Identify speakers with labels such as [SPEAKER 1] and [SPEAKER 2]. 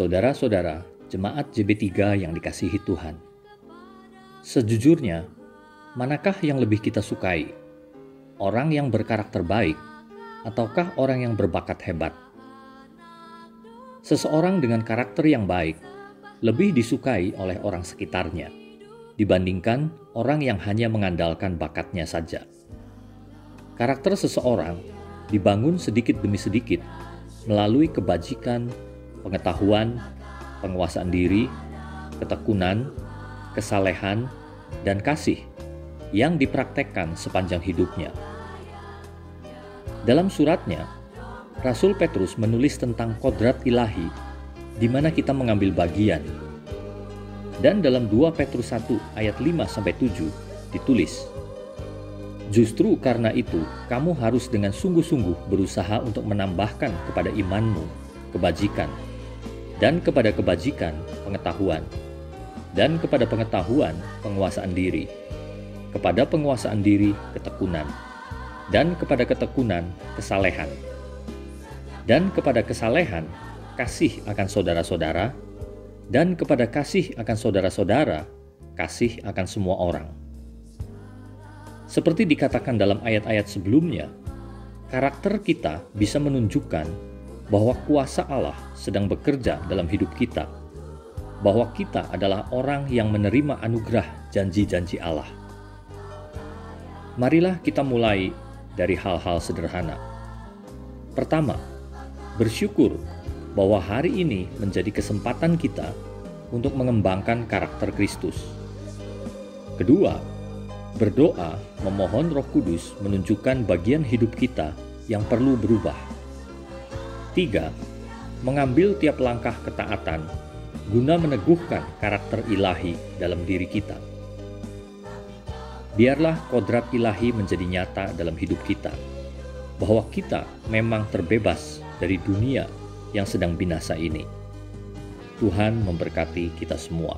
[SPEAKER 1] Saudara-saudara, jemaat JB3 yang dikasihi Tuhan. Sejujurnya, manakah yang lebih kita sukai? Orang yang berkarakter baik ataukah orang yang berbakat hebat? Seseorang dengan karakter yang baik lebih disukai oleh orang sekitarnya dibandingkan orang yang hanya mengandalkan bakatnya saja. Karakter seseorang dibangun sedikit demi sedikit melalui kebajikan, pengetahuan, penguasaan diri, ketekunan, kesalehan, dan kasih yang dipraktekkan sepanjang hidupnya. Dalam suratnya, Rasul Petrus menulis tentang kodrat ilahi di mana kita mengambil bagian. Dan dalam 2 Petrus 1 ayat 5 sampai 7 ditulis, Justru karena itu, kamu harus dengan sungguh-sungguh berusaha untuk menambahkan kepada imanmu kebajikan, dan kepada kebajikan pengetahuan, dan kepada pengetahuan penguasaan diri, kepada penguasaan diri ketekunan, dan kepada ketekunan kesalehan, dan kepada kesalehan kasih akan saudara-saudara, dan kepada kasih akan saudara-saudara, kasih akan semua orang. Seperti dikatakan dalam ayat-ayat sebelumnya, karakter kita bisa menunjukkan bahwa kuasa Allah sedang bekerja dalam hidup kita, bahwa kita adalah orang yang menerima anugerah janji-janji Allah. Marilah kita mulai dari hal-hal sederhana. Pertama, bersyukur bahwa hari ini menjadi kesempatan kita untuk mengembangkan karakter Kristus. Kedua, berdoa memohon Roh Kudus menunjukkan bagian hidup kita yang perlu berubah. Tiga, mengambil tiap langkah ketaatan guna meneguhkan karakter ilahi dalam diri kita. Biarlah kodrat ilahi menjadi nyata dalam hidup kita, bahwa kita memang terbebas dari dunia yang sedang binasa ini. Tuhan memberkati kita semua.